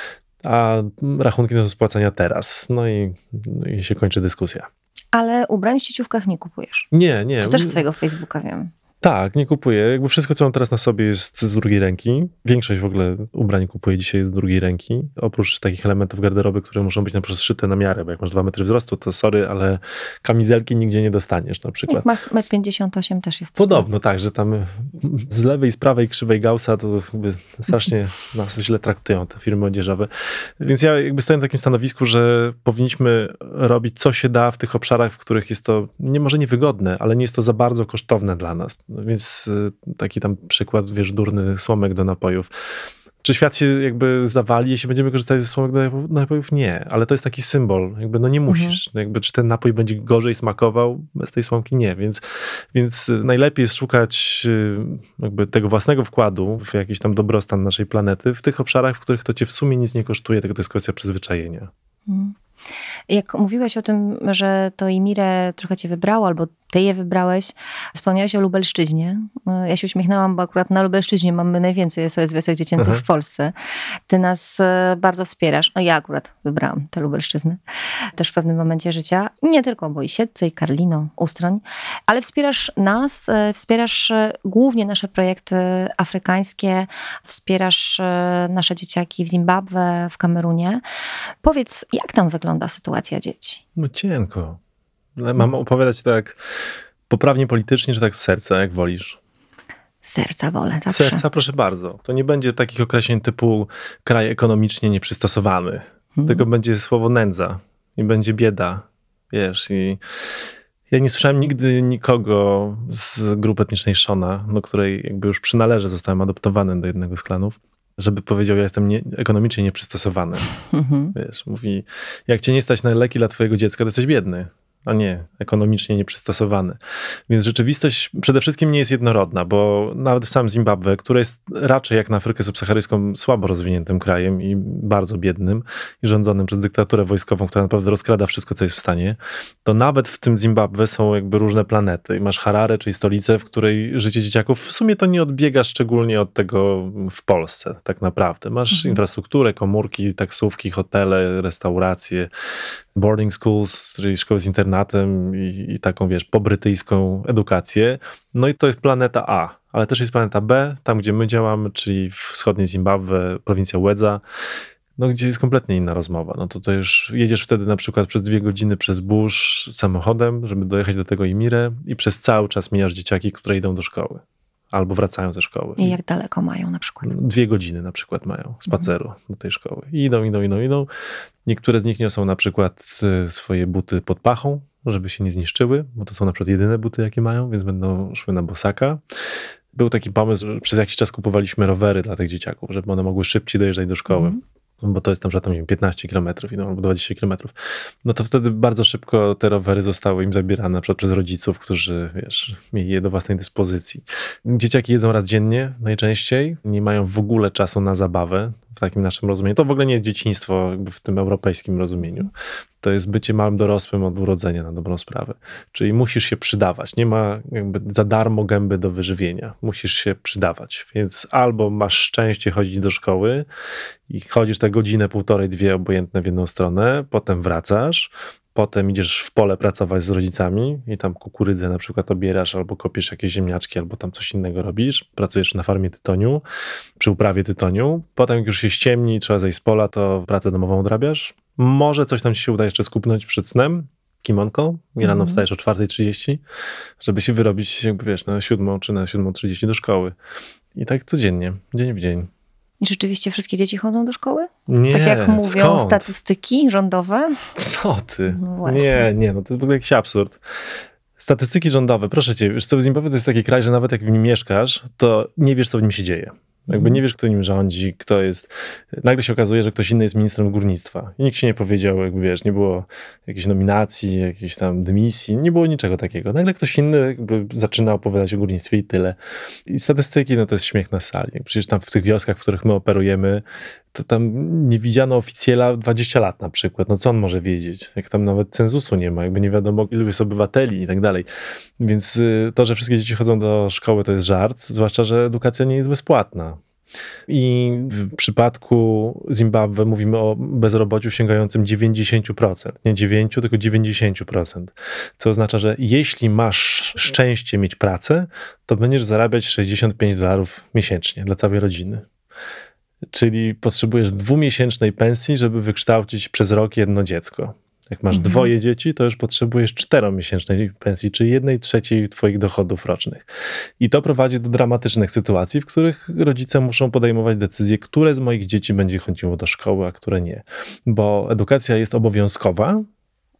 C: a rachunki do spłacania teraz. No i, no i się kończy dyskusja.
B: Ale ubrań w sieciówkach nie kupujesz?
C: Nie, nie.
B: To też z twojego Facebooka wiem.
C: Tak, nie kupuję. Jakby wszystko, co mam teraz na sobie jest z drugiej ręki. Większość w ogóle ubrań kupuję dzisiaj z drugiej ręki. Oprócz takich elementów garderoby, które muszą być na przykład szyte na miarę, bo jak masz dwa metry wzrostu, to sorry, ale kamizelki nigdzie nie dostaniesz na przykład.
B: Metr 58 też jest.
C: Podobno tak, że tam z lewej i z prawej krzywej Gaussa to jakby strasznie nas źle traktują te firmy odzieżowe. Więc ja jakby stoję na takim stanowisku, że powinniśmy robić co się da w tych obszarach, w których jest to nie może niewygodne, ale nie jest to za bardzo kosztowne dla nas. Więc y, taki tam przykład, wiesz, durny słomek do napojów. Czy świat się jakby zawali, jeśli będziemy korzystać ze słomek do napojów? Nie, ale to jest taki symbol, jakby no nie mhm. musisz. Mhm. Jakby, czy ten napój będzie gorzej smakował? Bez tej słomki nie, więc, więc najlepiej jest szukać y, jakby tego własnego wkładu w jakiś tam dobrostan naszej planety w tych obszarach, w których to cię w sumie nic nie kosztuje, tylko to jest kwestia przyzwyczajenia. Mhm.
B: Jak mówiłeś o tym, że to Imire trochę cię wybrało, albo ty je wybrałeś, wspomniałeś o Lubelszczyźnie. Ja się uśmiechnęłam, bo akurat na Lubelszczyźnie mamy najwięcej SOS Wiosek Dziecięcych mhm. w Polsce. Ty nas e, bardzo wspierasz. No ja akurat wybrałam tę Lubelszczyznę też w pewnym momencie życia. Nie tylko, bo i Siedce, i Karlino, Ustroń, ale wspierasz nas, e, wspierasz e, głównie nasze projekty afrykańskie, wspierasz nasze dzieciaki w Zimbabwe, w Kamerunie. Powiedz, jak tam wygląda sytuacja dzieci?
C: No cienko. Mam opowiadać tak poprawnie politycznie, czy tak z serca, jak wolisz?
B: Serca wolę zawsze.
C: Serca, proszę bardzo. To nie będzie takich określeń typu kraj ekonomicznie nieprzystosowany, hmm. tylko będzie słowo nędza i będzie bieda, wiesz, i ja nie słyszałem nigdy nikogo z grupy etnicznej Shona, do której jakby już przynależę, zostałem adoptowany do jednego z klanów, żeby powiedział, ja jestem nie, ekonomicznie nieprzystosowany. Mhm. Wiesz, mówi, jak cię nie stać na leki dla twojego dziecka, to jesteś biedny a nie ekonomicznie nieprzystosowany. Więc rzeczywistość przede wszystkim nie jest jednorodna, bo nawet w samym Zimbabwe, które jest raczej jak na Afrykę subsaharyjską słabo rozwiniętym krajem i bardzo biednym i rządzonym przez dyktaturę wojskową, która naprawdę rozkrada wszystko, co jest w stanie, to nawet w tym Zimbabwe są jakby różne planety. I masz Harare, czyli stolicę, w której życie dzieciaków w sumie to nie odbiega szczególnie od tego w Polsce, tak naprawdę. Masz mhm. infrastrukturę, komórki, taksówki, hotele, restauracje, boarding schools, czyli szkoły z internatem i, i, taką, wiesz, pobrytyjską edukację. No i to jest planeta A, ale też jest planeta B, tam gdzie my działamy, czyli w wschodniej Zimbabwe, prowincja Łedza, no gdzie jest kompletnie inna rozmowa. No to to już jedziesz wtedy na przykład przez dwie godziny przez burz samochodem, żeby dojechać do tego Imire i przez cały czas mijasz dzieciaki, które idą do szkoły albo wracają ze szkoły.
B: I jak daleko mają na przykład?
C: Dwie godziny na przykład mają spaceru mhm. do tej szkoły. I idą, idą, idą, idą. Niektóre z nich niosą na przykład e, swoje buty pod pachą, żeby się nie zniszczyły, bo to są na przykład jedyne buty, jakie mają, więc będą szły na bosaka. Był taki pomysł, że przez jakiś czas kupowaliśmy rowery dla tych dzieciaków, żeby one mogły szybciej dojeżdżać do szkoły. Mhm. Bo to jest tam, nie wiem, 15 km idą, albo 20 km, no to wtedy bardzo szybko te rowery zostały im zabierane, na przykład przez rodziców, którzy, wiesz, mieli je do własnej dyspozycji. Dzieciaki jedzą raz dziennie najczęściej, nie mają w ogóle czasu na zabawę, w takim naszym rozumieniu. To w ogóle nie jest dzieciństwo w tym europejskim rozumieniu. To jest bycie małym dorosłym od urodzenia na dobrą sprawę. Czyli musisz się przydawać. Nie ma jakby za darmo gęby do wyżywienia. Musisz się przydawać. Więc albo masz szczęście chodzić do szkoły i chodzisz te godzinę, półtorej, dwie obojętne w jedną stronę, potem wracasz, potem idziesz w pole pracować z rodzicami i tam kukurydzę na przykład obierasz, albo kopiesz jakieś ziemniaczki, albo tam coś innego robisz, pracujesz na farmie tytoniu, przy uprawie tytoniu, potem jak już się ściemni, trzeba zejść z pola, to pracę domową odrabiasz, może coś tam ci się uda jeszcze skupnąć przed snem, kimonko i rano mm. wstajesz o 4.30, żeby się wyrobić, jakby wiesz, na 7 czy na 7.30 do szkoły. I tak codziennie, dzień w dzień.
B: I rzeczywiście wszystkie dzieci chodzą do szkoły?
C: Nie,
B: Tak jak mówią
C: skąd?
B: statystyki rządowe?
C: Co ty?
B: No
C: nie, nie, no to jest w ogóle jakiś absurd. Statystyki rządowe, proszę cię, wiesz co, Zimbabwe to jest taki kraj, że nawet jak w nim mieszkasz, to nie wiesz, co w nim się dzieje. Jakby nie wiesz, kto nim rządzi, kto jest. Nagle się okazuje, że ktoś inny jest ministrem górnictwa. I nikt się nie powiedział, jakby wiesz, nie było jakiejś nominacji, jakiejś tam dymisji, nie było niczego takiego. Nagle ktoś inny zaczyna opowiadać o górnictwie i tyle. I statystyki, no to jest śmiech na sali. Przecież tam w tych wioskach, w których my operujemy, to tam nie widziano oficjela 20 lat na przykład. No co on może wiedzieć? Jak tam nawet cenzusu nie ma, jakby nie wiadomo ilu jest obywateli i tak dalej. Więc y, to, że wszystkie dzieci chodzą do szkoły to jest żart, zwłaszcza, że edukacja nie jest bezpłatna. I w przypadku Zimbabwe mówimy o bezrobociu sięgającym 90%. Nie 9, tylko 90%. Co oznacza, że jeśli masz szczęście mieć pracę, to będziesz zarabiać 65 dolarów miesięcznie dla całej rodziny. Czyli potrzebujesz dwumiesięcznej pensji, żeby wykształcić przez rok jedno dziecko. Jak masz
B: Mhm.
C: dwoje dzieci, to już potrzebujesz czteromiesięcznej pensji, czyli jednej trzeciej twoich dochodów rocznych. I to prowadzi do dramatycznych sytuacji, w których rodzice muszą podejmować decyzje, które z moich dzieci będzie chodziło do szkoły, a które nie. Bo edukacja jest obowiązkowa,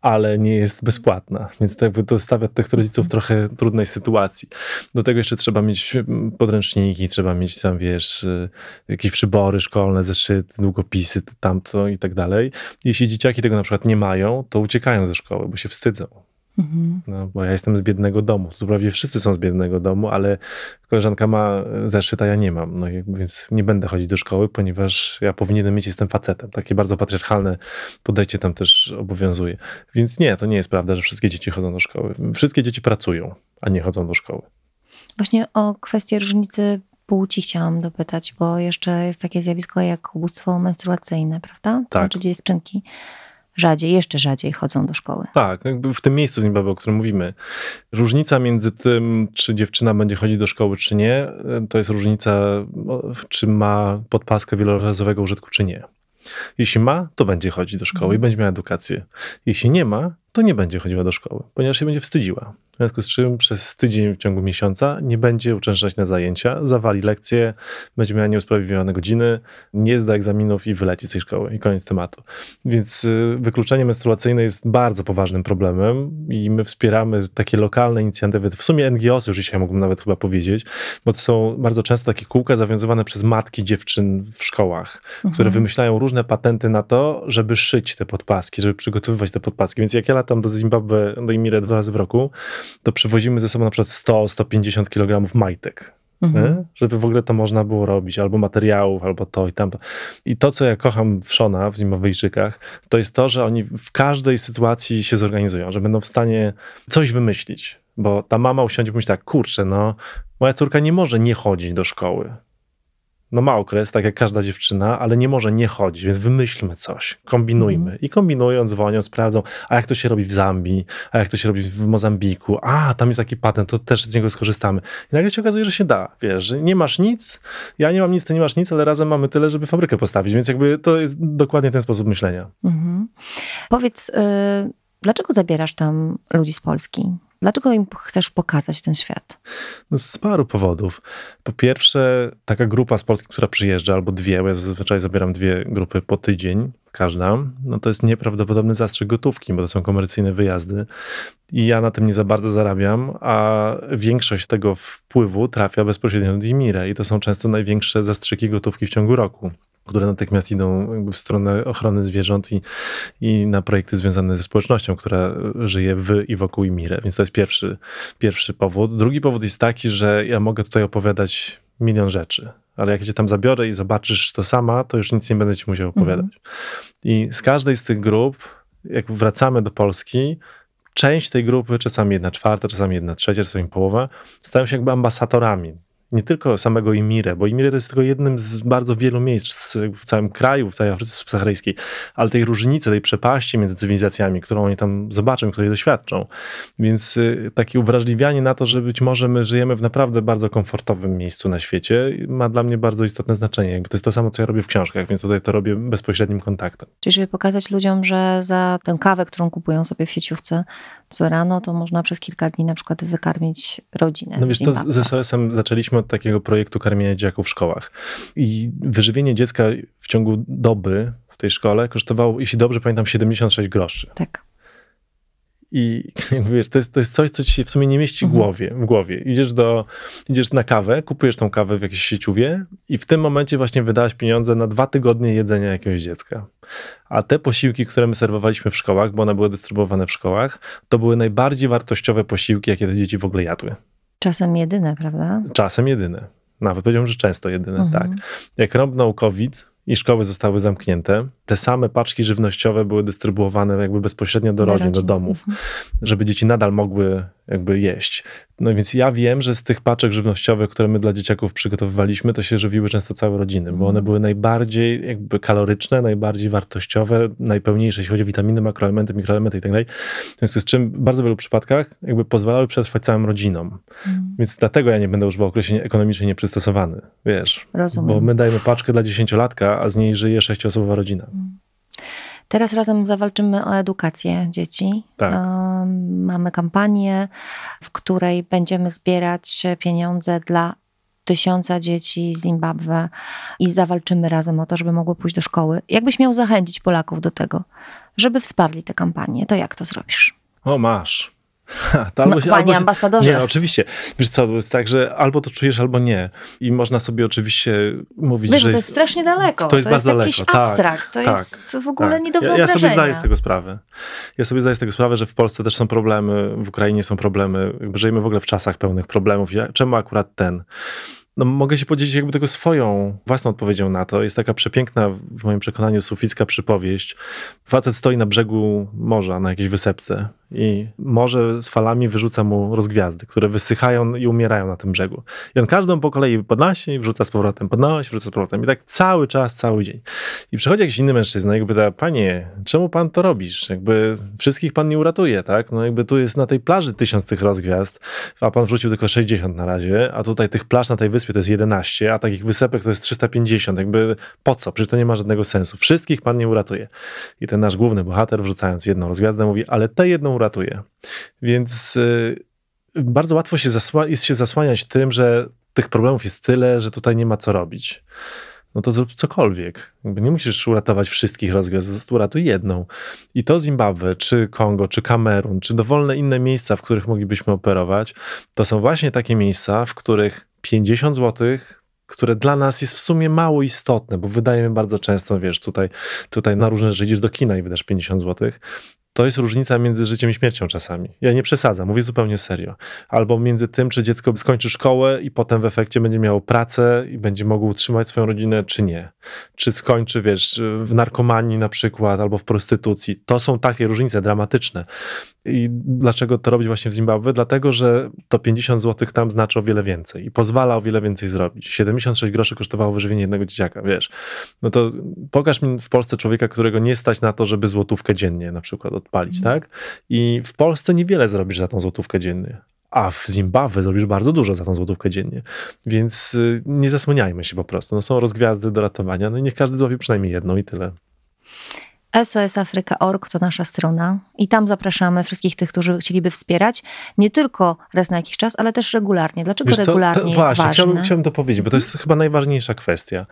C: ale nie jest bezpłatna, więc to jakby to stawia tych rodziców w trochę trudnej sytuacji. Do tego jeszcze trzeba mieć mm, podręczniki, trzeba mieć tam, wiesz, y, jakieś przybory szkolne, zeszyty, długopisy, to tamto i tak dalej. Jeśli dzieciaki tego na przykład nie mają, to uciekają ze szkoły, bo się wstydzą.
B: Mhm.
C: No, bo ja jestem z biednego domu. To prawie wszyscy są z biednego domu, ale koleżanka ma zeszyt, a ja nie mam. No, więc nie będę chodzić do szkoły, ponieważ ja powinienem mieć, jestem facetem. Takie bardzo patriarchalne podejście tam też obowiązuje. Więc nie, to nie jest prawda, że wszystkie dzieci chodzą do szkoły. Wszystkie dzieci pracują, a nie chodzą do szkoły.
B: Właśnie o kwestię różnicy płci chciałam dopytać, bo jeszcze jest takie zjawisko jak ubóstwo menstruacyjne, prawda? To
C: Tak.
B: Znaczy dziewczynki rzadziej, jeszcze rzadziej chodzą do szkoły.
C: Tak, jakby w tym miejscu w Zimbabwe, o którym mówimy. Różnica między tym, czy dziewczyna będzie chodzić do szkoły, czy nie, to jest różnica, czy ma podpaskę wielorazowego użytku, czy nie. Jeśli ma, to będzie chodzić do szkoły i będzie miała edukację. Jeśli nie ma, to nie będzie chodziła do szkoły, ponieważ się będzie wstydziła. W związku z czym przez tydzień w ciągu miesiąca nie będzie uczęszczać na zajęcia, zawali lekcje, będzie miała nieusprawiedliwione godziny, nie zda egzaminów i wyleci z tej szkoły i koniec tematu. Więc y, wykluczenie menstruacyjne jest bardzo poważnym problemem i my wspieramy takie lokalne inicjatywy, w sumie NGOsy już dzisiaj mógłbym nawet chyba powiedzieć, bo to są bardzo często takie kółka zawiązywane przez matki dziewczyn w szkołach, które wymyślają różne patenty na to, żeby szyć te podpaski, żeby przygotowywać te podpaski. Więc jak ja latam do Zimbabwe, do Imire dwa razy w roku, to przywozimy ze sobą na przykład 100-150 kg majtek. nie? Żeby w ogóle to można było robić, albo materiałów, albo to i tamto. I to, co ja kocham w Szona, w Zimbabwejczykach, to jest to, że oni w każdej sytuacji się zorganizują, że będą w stanie coś wymyślić. Bo ta mama usiądzie i pomyśli tak, kurczę, no, moja córka nie może nie chodzić do szkoły. No ma okres, tak jak każda dziewczyna, ale nie może nie chodzić, więc wymyślmy coś, kombinujmy. I kombinują, dzwonią, sprawdzą, a jak to się robi w Zambii, a jak to się robi w Mozambiku, a tam jest taki patent, to też z niego skorzystamy. I nagle się okazuje, że się da, wiesz, że nie masz nic, ja nie mam nic, ty nie masz nic, ale razem mamy tyle, żeby fabrykę postawić, więc jakby to jest dokładnie ten sposób myślenia.
B: Mhm. Powiedz, y, dlaczego zabierasz tam ludzi z Polski? Dlaczego im chcesz pokazać ten świat?
C: No z paru powodów. Po pierwsze, taka grupa z Polski, która przyjeżdża, albo dwie, bo ja zazwyczaj zabieram dwie grupy po tydzień, każda, no to jest nieprawdopodobny zastrzyk gotówki, bo to są komercyjne wyjazdy i ja na tym nie za bardzo zarabiam, a większość tego wpływu trafia bezpośrednio do Imire i to są często największe zastrzyki gotówki w ciągu roku. Które natychmiast idą w stronę ochrony zwierząt i, i na projekty związane ze społecznością, która żyje w i wokół Imire. Więc to jest pierwszy, pierwszy powód. Drugi powód jest taki, że ja mogę tutaj opowiadać milion rzeczy, ale jak cię tam zabiorę i zobaczysz to sama, to już nic nie będę ci musiał opowiadać. Mhm. I z każdej z tych grup, jak wracamy do Polski, część tej grupy, czasami jedna czwarta, czasami jedna trzecia, czasami połowa, stają się jakby ambasadorami nie tylko samego Imire, bo Imire to jest tylko jednym z bardzo wielu miejsc w całym kraju, w całej Afryce Subsaharyjskiej, ale tej różnicy, tej przepaści między cywilizacjami, którą oni tam zobaczą, której doświadczą. Więc y, takie uwrażliwianie na to, że być może my żyjemy w naprawdę bardzo komfortowym miejscu na świecie, ma dla mnie bardzo istotne znaczenie. Jakby to jest to samo, co ja robię w książkach, więc tutaj to robię bezpośrednim kontaktem.
B: Czyli żeby pokazać ludziom, że za tę kawę, którą kupują sobie w sieciówce co rano, to można przez kilka dni na przykład wykarmić rodzinę.
C: No wiesz co, z SOS-em zaczęliśmy od takiego projektu karmienia dzieciaków w szkołach. I wyżywienie dziecka w ciągu doby w tej szkole kosztowało, jeśli dobrze pamiętam, 76 groszy.
B: Tak.
C: I wiesz, to jest, to jest coś, co ci się w sumie nie mieści w mhm. głowie, w głowie. Idziesz, do, idziesz na kawę, kupujesz tą kawę w jakiejś sieciówie i w tym momencie właśnie wydałaś pieniądze na dwa tygodnie jedzenia jakiegoś dziecka. A te posiłki, które my serwowaliśmy w szkołach, bo one były dystrybuowane w szkołach, to były najbardziej wartościowe posiłki, jakie te dzieci w ogóle jadły.
B: Czasem jedyne, prawda?
C: Czasem jedyne. Nawet powiedziałbym, że często jedyne, mhm. tak. Jak rąbnął COVID i szkoły zostały zamknięte, te same paczki żywnościowe były dystrybuowane jakby bezpośrednio do, rodzin, do domów, mhm. żeby dzieci nadal mogły jakby jeść. No więc ja wiem, że z tych paczek żywnościowych, które my dla dzieciaków przygotowywaliśmy, to się żywiły często całe rodziny, bo one mhm. były najbardziej jakby kaloryczne, najbardziej wartościowe, najpełniejsze, jeśli chodzi o witaminy, makroelementy, mikroelementy i tak dalej. W związku z czym w bardzo wielu przypadkach jakby pozwalały przetrwać całym rodzinom. Mm. Więc dlatego ja nie będę używał określenia ekonomicznie nieprzystosowany, wiesz.
B: Rozumiem.
C: Bo my dajemy paczkę dla dziesięciolatka, a z niej żyje sześcioosobowa rodzina. Mm.
B: Teraz razem zawalczymy o edukację dzieci.
C: Tak.
B: Mamy kampanię, w której będziemy zbierać pieniądze dla tysiąca dzieci z Zimbabwe i zawalczymy razem o to, żeby mogły pójść do szkoły. Jakbyś miał zachęcić Polaków do tego, żeby wsparli tę kampanię, to jak to zrobisz?
C: O, masz.
B: to albo się, Panie albo się, ambasadorze.
C: Nie, oczywiście. Wiesz co, to jest tak, że albo to czujesz, albo nie. I można sobie oczywiście mówić,
B: Wiesz,
C: że...
B: to jest strasznie daleko. To, to jest, bardzo daleko. jakiś tak, abstrakt. To tak, jest w ogóle tak. nie do wyobrażenia.
C: Ja, ja sobie zdaję z tego sprawę. Ja sobie zdaję z tego sprawę, że w Polsce też są problemy, w Ukrainie są problemy. Żyjemy w ogóle w czasach pełnych problemów. Czemu akurat ten? no, mogę się podzielić jakby tego swoją własną odpowiedzią na to. Jest taka przepiękna, w moim przekonaniu, suficka przypowieść. Facet stoi na brzegu morza, na jakiejś wysepce i morze z falami wyrzuca mu rozgwiazdy, które wysychają i umierają na tym brzegu. I on każdą po kolei podnosi i wrzuca z powrotem, podnosi, wrzuca z powrotem. I tak cały czas, cały dzień. I przychodzi jakiś inny mężczyzna i pyta, panie, czemu pan to robisz? Jakby wszystkich pan nie uratuje, tak? No jakby tu jest na tej plaży tysiąc tych rozgwiazd, a pan wrzucił tylko 60 na razie, a tutaj tych plaż na tej wyspie to jest 11, a takich wysepek to jest 350. Jakby po co? Przecież to nie ma żadnego sensu. Wszystkich pan nie uratuje. I ten nasz główny bohater, wrzucając jedną rozgwiazdę, mówi, ale tę jedną uratuje. Więc y, bardzo łatwo się jest się zasłaniać tym, że tych problemów jest tyle, że tutaj nie ma co robić. No to zrób cokolwiek. Nie musisz uratować wszystkich rozgwiazd, uratuj jedną. I to Zimbabwe, czy Kongo, czy Kamerun, czy dowolne inne miejsca, w których moglibyśmy operować, to są właśnie takie miejsca, w których 50 zł, które dla nas jest w sumie mało istotne, bo wydajemy bardzo często, wiesz, tutaj, tutaj na różne rzeczy idziesz do kina i wydasz 50 zł, to jest różnica między życiem i śmiercią czasami. Ja nie przesadzam, mówię zupełnie serio. Albo między tym, czy dziecko skończy szkołę i potem w efekcie będzie miało pracę i będzie mogło utrzymać swoją rodzinę, czy nie. Czy skończy, wiesz, w narkomanii na przykład, albo w prostytucji. To są takie różnice dramatyczne. I dlaczego to robić właśnie w Zimbabwe? Dlatego, że to 50 zł tam znaczy o wiele więcej i pozwala o wiele więcej zrobić. 76 groszy kosztowało wyżywienie jednego dzieciaka, wiesz. No to pokaż mi w Polsce człowieka, którego nie stać na to, żeby złotówkę dziennie na przykład odpalić, mhm. tak? I w Polsce niewiele zrobisz za tą złotówkę dziennie. A w Zimbabwe zrobisz bardzo dużo za tą złotówkę dziennie. Więc y, nie zasłaniajmy się po prostu. No są rozgwiazdy do ratowania, no i niech każdy złapie przynajmniej jedną i tyle.
B: SOSafryka.org to nasza strona i tam zapraszamy wszystkich tych, którzy chcieliby wspierać, nie tylko raz na jakiś czas, ale też regularnie. Dlaczego Wiesz regularnie to, jest
C: właśnie,
B: ważne?
C: Chciałbym, chciałbym to powiedzieć, bo to jest chyba najważniejsza kwestia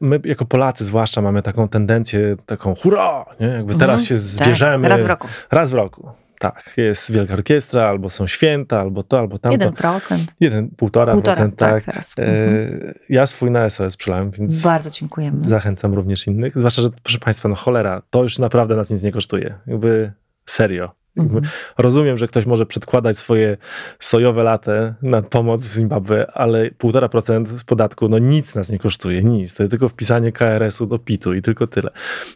C: my jako Polacy zwłaszcza mamy taką tendencję, taką hurra, nie? jakby teraz mhm, się tak, zbierzemy.
B: raz w roku.
C: Raz w roku. Tak, jest wielka orkiestra, albo są święta, albo to, albo tamto.
B: Jeden procent.
C: Jeden, półtora,
B: Półtora,
C: procent,
B: tak,
C: tak.
B: teraz.
C: E,
B: Mhm.
C: ja swój na SOS przelałem, więc
B: Bardzo dziękujemy.
C: zachęcam również innych. Zwłaszcza, że proszę Państwa, no cholera, to już naprawdę nas nic nie kosztuje. Jakby serio.
B: Mhm.
C: Rozumiem, że ktoś może przedkładać swoje sojowe latę na pomoc w Zimbabwe, ale 1,5% z podatku, no nic nas nie kosztuje, nic. To jest tylko wpisanie KRS-u do PIT-u i tylko tyle.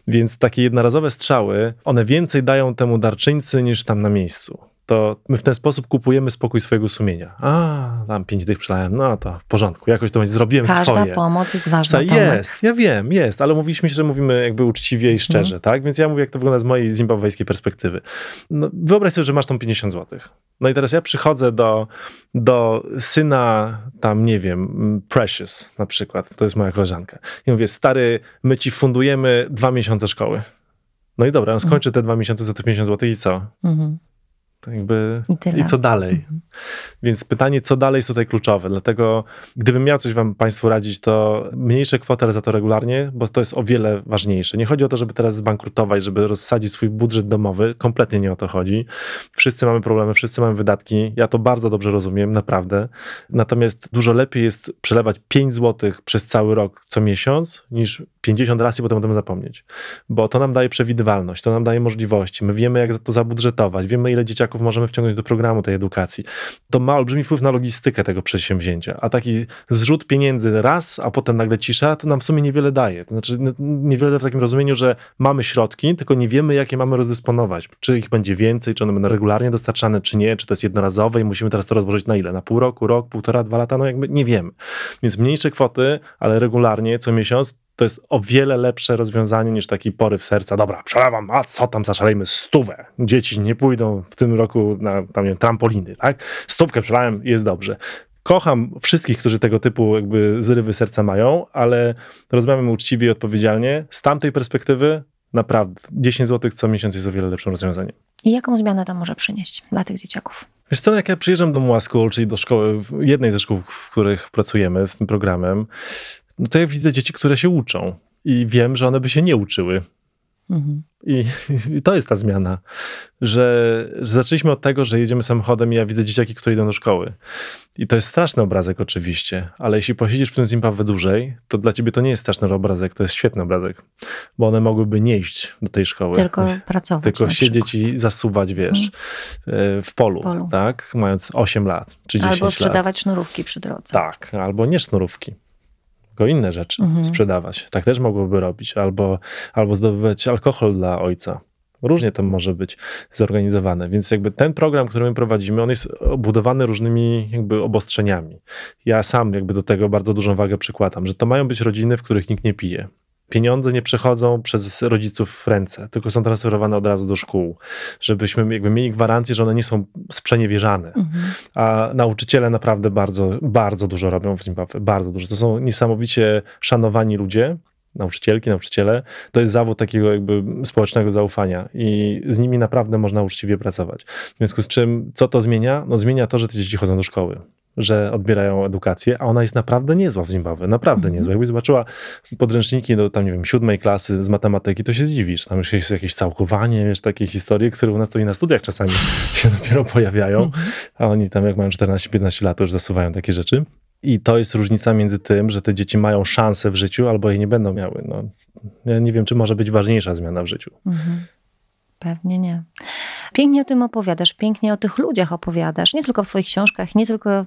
C: Więc takie jednorazowe strzały, one więcej dają temu darczyńcy niż tam na miejscu. To my w ten sposób kupujemy spokój swojego sumienia. A, tam pięć tych przelałem, no to w porządku, jakoś to zrobiłem
B: Każda
C: swoje.
B: pomoc jest ważna.
C: Co, jest, ja wiem, jest, ale mówiliśmy, że mówimy jakby uczciwie i szczerze, tak? Więc ja mówię, jak to wygląda z mojej zimbabwejskiej perspektywy. No, wyobraź sobie, że masz tą 50 zł. No i teraz ja przychodzę do, do syna tam, nie wiem, mm, Precious na przykład, to jest moja koleżanka. I mówię, stary, my ci fundujemy dwa miesiące szkoły. No i dobra, on skończy te dwa miesiące za te 50 zł i co?
B: Mhm.
C: To jakby,
B: I.
C: I co dalej?
B: Mhm.
C: Więc pytanie, co dalej jest tutaj kluczowe. Dlatego, gdybym miał coś wam Państwu radzić, to mniejsze kwoty, ale za to regularnie, bo to jest o wiele ważniejsze. Nie chodzi o to, żeby teraz zbankrutować, żeby rozsadzić swój budżet domowy. Kompletnie nie o to chodzi. Wszyscy mamy problemy, wszyscy mamy wydatki. Ja to bardzo dobrze rozumiem, naprawdę. Natomiast dużo lepiej jest przelewać 5 zł przez cały rok co miesiąc, niż 50 razy i potem o tym zapomnieć. Bo to nam daje przewidywalność, to nam daje możliwości. My wiemy, jak to zabudżetować, wiemy, ile dzieciaków możemy wciągnąć do programu tej edukacji. To ma olbrzymi wpływ na logistykę tego przedsięwzięcia. A taki zrzut pieniędzy raz, a potem nagle cisza, to nam w sumie niewiele daje. To znaczy, niewiele w takim rozumieniu, że mamy środki, tylko nie wiemy, jakie mamy rozdysponować. Czy ich będzie więcej, czy one będą regularnie dostarczane, czy nie, czy to jest jednorazowe i musimy teraz to rozłożyć na ile? Na pół roku, rok, półtora, dwa lata? No jakby nie wiemy. Więc mniejsze kwoty, ale regularnie, co miesiąc, to jest o wiele lepsze rozwiązanie niż taki poryw serca. Dobra, przelewam, a co tam zaszalejmy? Stówę. Dzieci nie pójdą w tym roku na tam, nie wiem, trampoliny, tak? Stówkę przelałem, jest dobrze. Kocham wszystkich, którzy tego typu jakby zrywy serca mają, ale rozmawiamy uczciwie i odpowiedzialnie. Z tamtej perspektywy naprawdę 10 zł co miesiąc jest o wiele lepszym rozwiązaniem.
B: I jaką zmianę to może przynieść dla tych dzieciaków?
C: Wiesz co, jak ja przyjeżdżam do Mła School, czyli do szkoły, jednej ze szkół, w których pracujemy z tym programem, no to ja widzę dzieci, które się uczą i wiem, że one by się nie uczyły.
B: Mhm.
C: I, I to jest ta zmiana, że, że zaczęliśmy od tego, że jedziemy samochodem i ja widzę dzieciaki, które idą do szkoły. I to jest straszny obrazek oczywiście, ale jeśli posiedzisz w tym Zimbabwe dłużej, to dla ciebie to nie jest straszny obrazek, to jest świetny obrazek, bo one mogłyby nie iść do tej szkoły.
B: Tylko pracować.
C: Tylko siedzieć
B: przykład.
C: i zasuwać, wiesz, e, w polu,
B: Polu.
C: tak? Mając 8 lat czy 10
B: Albo
C: lat.
B: sprzedawać sznurówki przy drodze.
C: Tak, albo nie sznurówki, tylko inne rzeczy
B: Mhm.
C: sprzedawać. Tak też mogłoby robić. Albo, albo zdobywać alkohol dla ojca. Różnie to może być zorganizowane. Więc jakby ten program, który my prowadzimy, on jest obudowany różnymi jakby obostrzeniami. Ja sam jakby do tego bardzo dużą wagę przykładam, że to mają być rodziny, w których nikt nie pije. Pieniądze nie przechodzą przez rodziców w ręce, tylko są transferowane od razu do szkół, żebyśmy jakby mieli gwarancję, że one nie są sprzeniewierzane.
B: Mhm.
C: A nauczyciele naprawdę bardzo, bardzo dużo robią w Zimbabwe. Bardzo dużo. To są niesamowicie szanowani ludzie. Nauczycielki, nauczyciele, to jest zawód takiego jakby społecznego zaufania i z nimi naprawdę można uczciwie pracować. W związku z czym, co to zmienia? No zmienia to, że te dzieci chodzą do szkoły, że odbierają edukację, a ona jest naprawdę niezła w Zimbabwe, naprawdę
B: Mhm.
C: niezła. Jakbyś zobaczyła podręczniki do tam, nie wiem, siódmej klasy z matematyki, to się zdziwisz. Tam już jest jakieś całkowanie, wiesz, takie historie, które u nas to i na studiach czasami się dopiero pojawiają,
B: Mhm.
C: a oni tam jak mają 14-15 lat, to już zasuwają takie rzeczy. I to jest różnica między tym, że te dzieci mają szansę w życiu, albo jej nie będą miały. No, ja nie wiem, czy może być ważniejsza zmiana w życiu.
B: Mhm. Pewnie nie. Pięknie o tym opowiadasz, pięknie o tych ludziach opowiadasz, nie tylko w swoich książkach, nie tylko, e,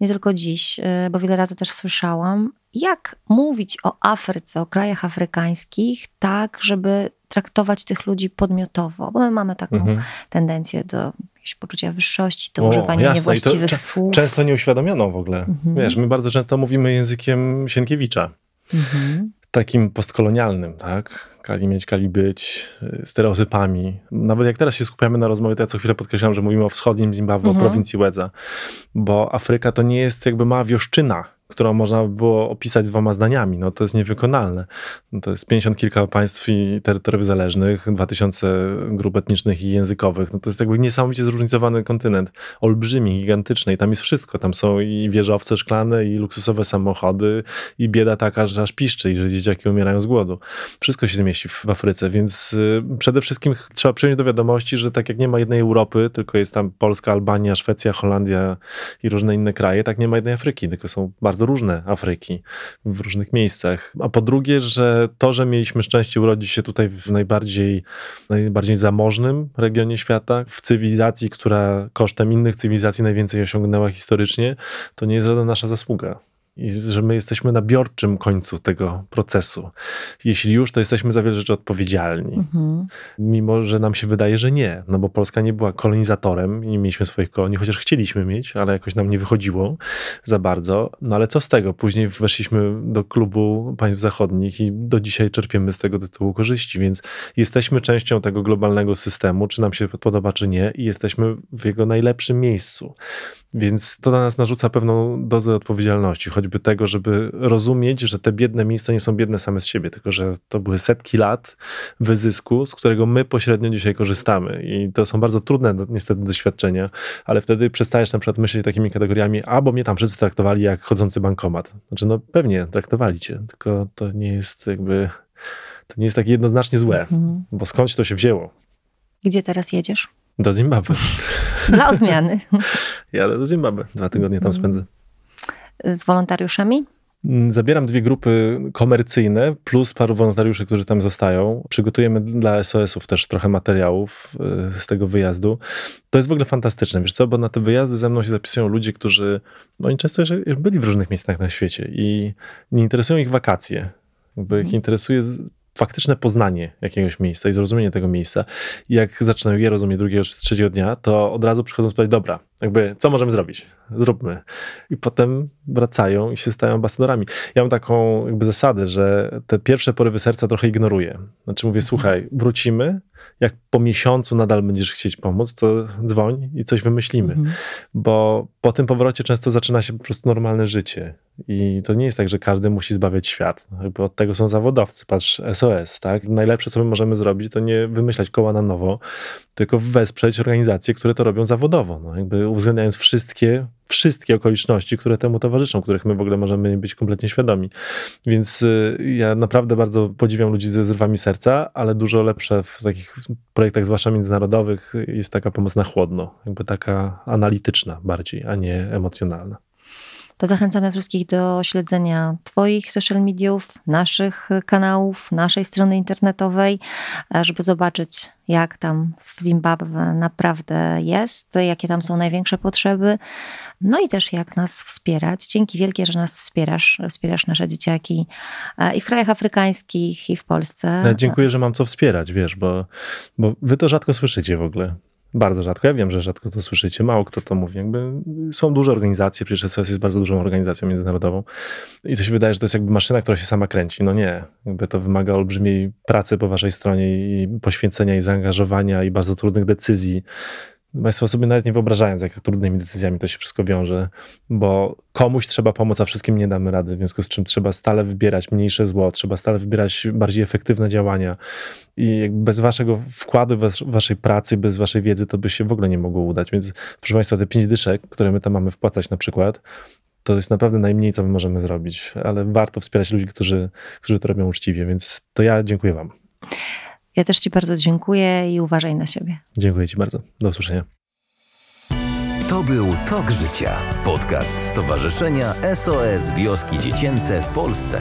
B: nie tylko dziś, e, bo wiele razy też słyszałam, jak mówić o Afryce, o krajach afrykańskich, tak, żeby traktować tych ludzi podmiotowo, bo my mamy taką
C: Mhm.
B: tendencję do jakiegoś poczucia wyższości, do
C: O,
B: używania
C: jasne. To
B: niewłaściwych
C: cze-
B: słów.
C: Często nieuświadomioną w ogóle.
B: Mhm.
C: Wiesz, my bardzo często mówimy językiem Sienkiewicza,
B: Mhm.
C: takim postkolonialnym, tak? Kali mieć, kali być, y, stereotypami. Nawet jak teraz się skupiamy na rozmowie, to ja co chwilę podkreślam, że mówimy o wschodnim Zimbabwe,
B: Mhm.
C: o prowincji Łedza, bo Afryka to nie jest jakby mała wioszczyna, którą można było opisać dwoma zdaniami. No to jest niewykonalne. No, to jest 50 kilka państw i terytoriów zależnych, 2000 grup etnicznych i językowych. No to jest jakby niesamowicie zróżnicowany kontynent. Olbrzymi, gigantyczny i tam jest wszystko. Tam są i wieżowce szklane, i luksusowe samochody, i bieda taka, że aż piszczy i że dzieciaki umierają z głodu. Wszystko się zmieści w Afryce, więc y, przede wszystkim trzeba przyjąć do wiadomości, że tak jak nie ma jednej Europy, tylko jest tam Polska, Albania, Szwecja, Holandia i różne inne kraje, tak nie ma jednej Afryki, tylko są bardzo różne Afryki w różnych miejscach. A po drugie, że to, że mieliśmy szczęście urodzić się tutaj w najbardziej, najbardziej zamożnym regionie świata, w cywilizacji, która kosztem innych cywilizacji najwięcej osiągnęła historycznie, to nie jest żadna nasza zasługa i że my jesteśmy na biorczym końcu tego procesu. Jeśli już, to jesteśmy za wiele rzeczy odpowiedzialni. Mhm. Mimo, że nam się wydaje, że nie, no bo Polska nie była kolonizatorem i nie mieliśmy swoich kolonii, chociaż chcieliśmy mieć, ale jakoś nam nie wychodziło za bardzo. No ale co z tego? Później weszliśmy do klubu państw zachodnich i do dzisiaj czerpiemy z tego tytułu korzyści, więc jesteśmy częścią tego globalnego systemu, czy nam się podoba, czy nie, i jesteśmy w jego najlepszym miejscu. Więc to na nas narzuca pewną dozę odpowiedzialności, choćby tego, żeby rozumieć, że te biedne miejsca nie są biedne same z siebie, tylko że to były setki lat wyzysku, z którego my pośrednio dzisiaj korzystamy. I to są bardzo trudne niestety doświadczenia, ale wtedy przestajesz na przykład myśleć takimi kategoriami, albo mnie tam wszyscy traktowali jak chodzący bankomat. Znaczy, no pewnie traktowali cię, tylko to nie jest jakby, to nie jest takie jednoznacznie złe, mhm. bo skądś to się wzięło.
B: Gdzie teraz jedziesz?
C: Do Zimbabwe.
B: Dla odmiany.
C: Jadę do Zimbabwe. Dwa tygodnie tam spędzę.
B: Z wolontariuszami?
C: Mm, zabieram dwie grupy komercyjne plus paru wolontariuszy, którzy tam zostają. Przygotujemy dla SOS-ów też trochę materiałów y, z tego wyjazdu. To jest w ogóle fantastyczne, wiesz co, bo na te wyjazdy ze mną się zapisują ludzie, którzy, no oni często już byli w różnych miejscach na świecie i nie interesują ich wakacje. Jakby ich mhm. interesuje faktyczne poznanie jakiegoś miejsca i zrozumienie tego miejsca. I jak zaczynają je rozumieć drugiego czy trzeciego dnia, to od razu przychodzą powiedzieć, dobra, jakby co możemy zrobić? Zróbmy. I potem wracają i się stają ambasadorami. Ja mam taką jakby zasadę, że te pierwsze porywy serca trochę ignoruję. Znaczy mówię, mhm. słuchaj, wrócimy, jak po miesiącu nadal będziesz chcieć pomóc, to dzwoń i coś wymyślimy. Mhm. Bo po tym powrocie często zaczyna się po prostu normalne życie. I to nie jest tak, że każdy musi zbawiać świat. Jakby od tego są zawodowcy. Patrz, SOS, tak? Najlepsze, co my możemy zrobić, to nie wymyślać koła na nowo, tylko wesprzeć organizacje, które to robią zawodowo. No, jakby uwzględniając wszystkie, wszystkie okoliczności, które temu towarzyszą, których my w ogóle możemy być kompletnie świadomi. Więc y, ja naprawdę bardzo podziwiam ludzi ze zrywami serca, ale dużo lepsze w takich projektach, zwłaszcza międzynarodowych, jest taka pomoc na chłodno, jakby taka analityczna bardziej, a nie emocjonalna
B: to zachęcamy wszystkich do śledzenia Twoich social mediów, naszych kanałów, naszej strony internetowej, żeby zobaczyć, jak tam w Zimbabwe naprawdę jest, jakie tam są największe potrzeby, no i też jak nas wspierać. Dzięki wielkie, że nas wspierasz, wspierasz nasze dzieciaki e, i w krajach afrykańskich, i w Polsce.
C: Ja dziękuję, że mam co wspierać, wiesz, bo, bo wy to rzadko słyszycie w ogóle. Bardzo rzadko. Ja wiem, że rzadko to słyszycie. Mało kto to mówi. Jakby są duże organizacje, przecież SOS jest bardzo dużą organizacją międzynarodową i to się wydaje, że to jest jakby maszyna, która się sama kręci. No nie. Jakby to wymaga olbrzymiej pracy po waszej stronie i poświęcenia i zaangażowania i bardzo trudnych decyzji. Państwo sobie nawet nie wyobrażają, z jak trudnymi decyzjami to się wszystko wiąże, bo komuś trzeba pomóc, a wszystkim nie damy rady, w związku z czym trzeba stale wybierać mniejsze zło, trzeba stale wybierać bardziej efektywne działania i bez waszego wkładu, waszej pracy, bez waszej wiedzy, to by się w ogóle nie mogło udać. Więc proszę Państwa, te pięć dyszek, które my tam mamy wpłacać na przykład, to jest naprawdę najmniej, co my możemy zrobić, ale warto wspierać ludzi, którzy, którzy to robią uczciwie, więc to ja dziękuję Wam.
B: Ja też Ci bardzo dziękuję i uważaj na siebie.
C: Dziękuję Ci bardzo. Do usłyszenia.
A: To był Tok Życia, podcast Stowarzyszenia SOS Wioski Dziecięce w Polsce.